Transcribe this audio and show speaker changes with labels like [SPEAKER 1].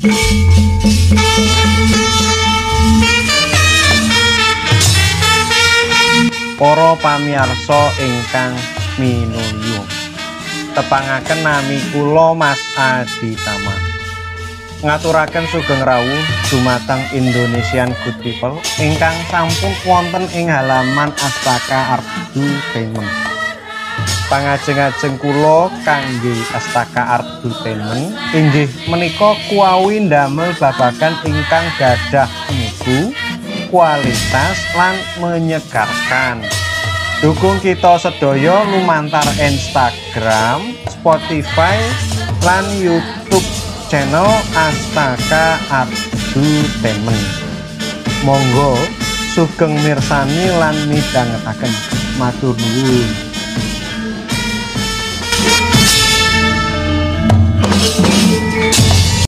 [SPEAKER 1] Para pamirsa ingkang minulya. Tepangaken nami kula Mas Adi Tama. Ngaturaken sugeng rawuh dumateng Indonesian Good People ingkang sampun wonten ing halaman Astaka Ardu Payment. Pangajeng-ajeng kula kangge Astaka Ardu Payment inggih menika kuawi ndamel babagan ingkang gadah mutu kualitas lan menyegarkan. Dukung kita sedaya lumantar Instagram, Spotify, lan YouTube channel Astaka Ardutemen. Monggo sugeng mirsani lan midhangetaken. Matur nuwun.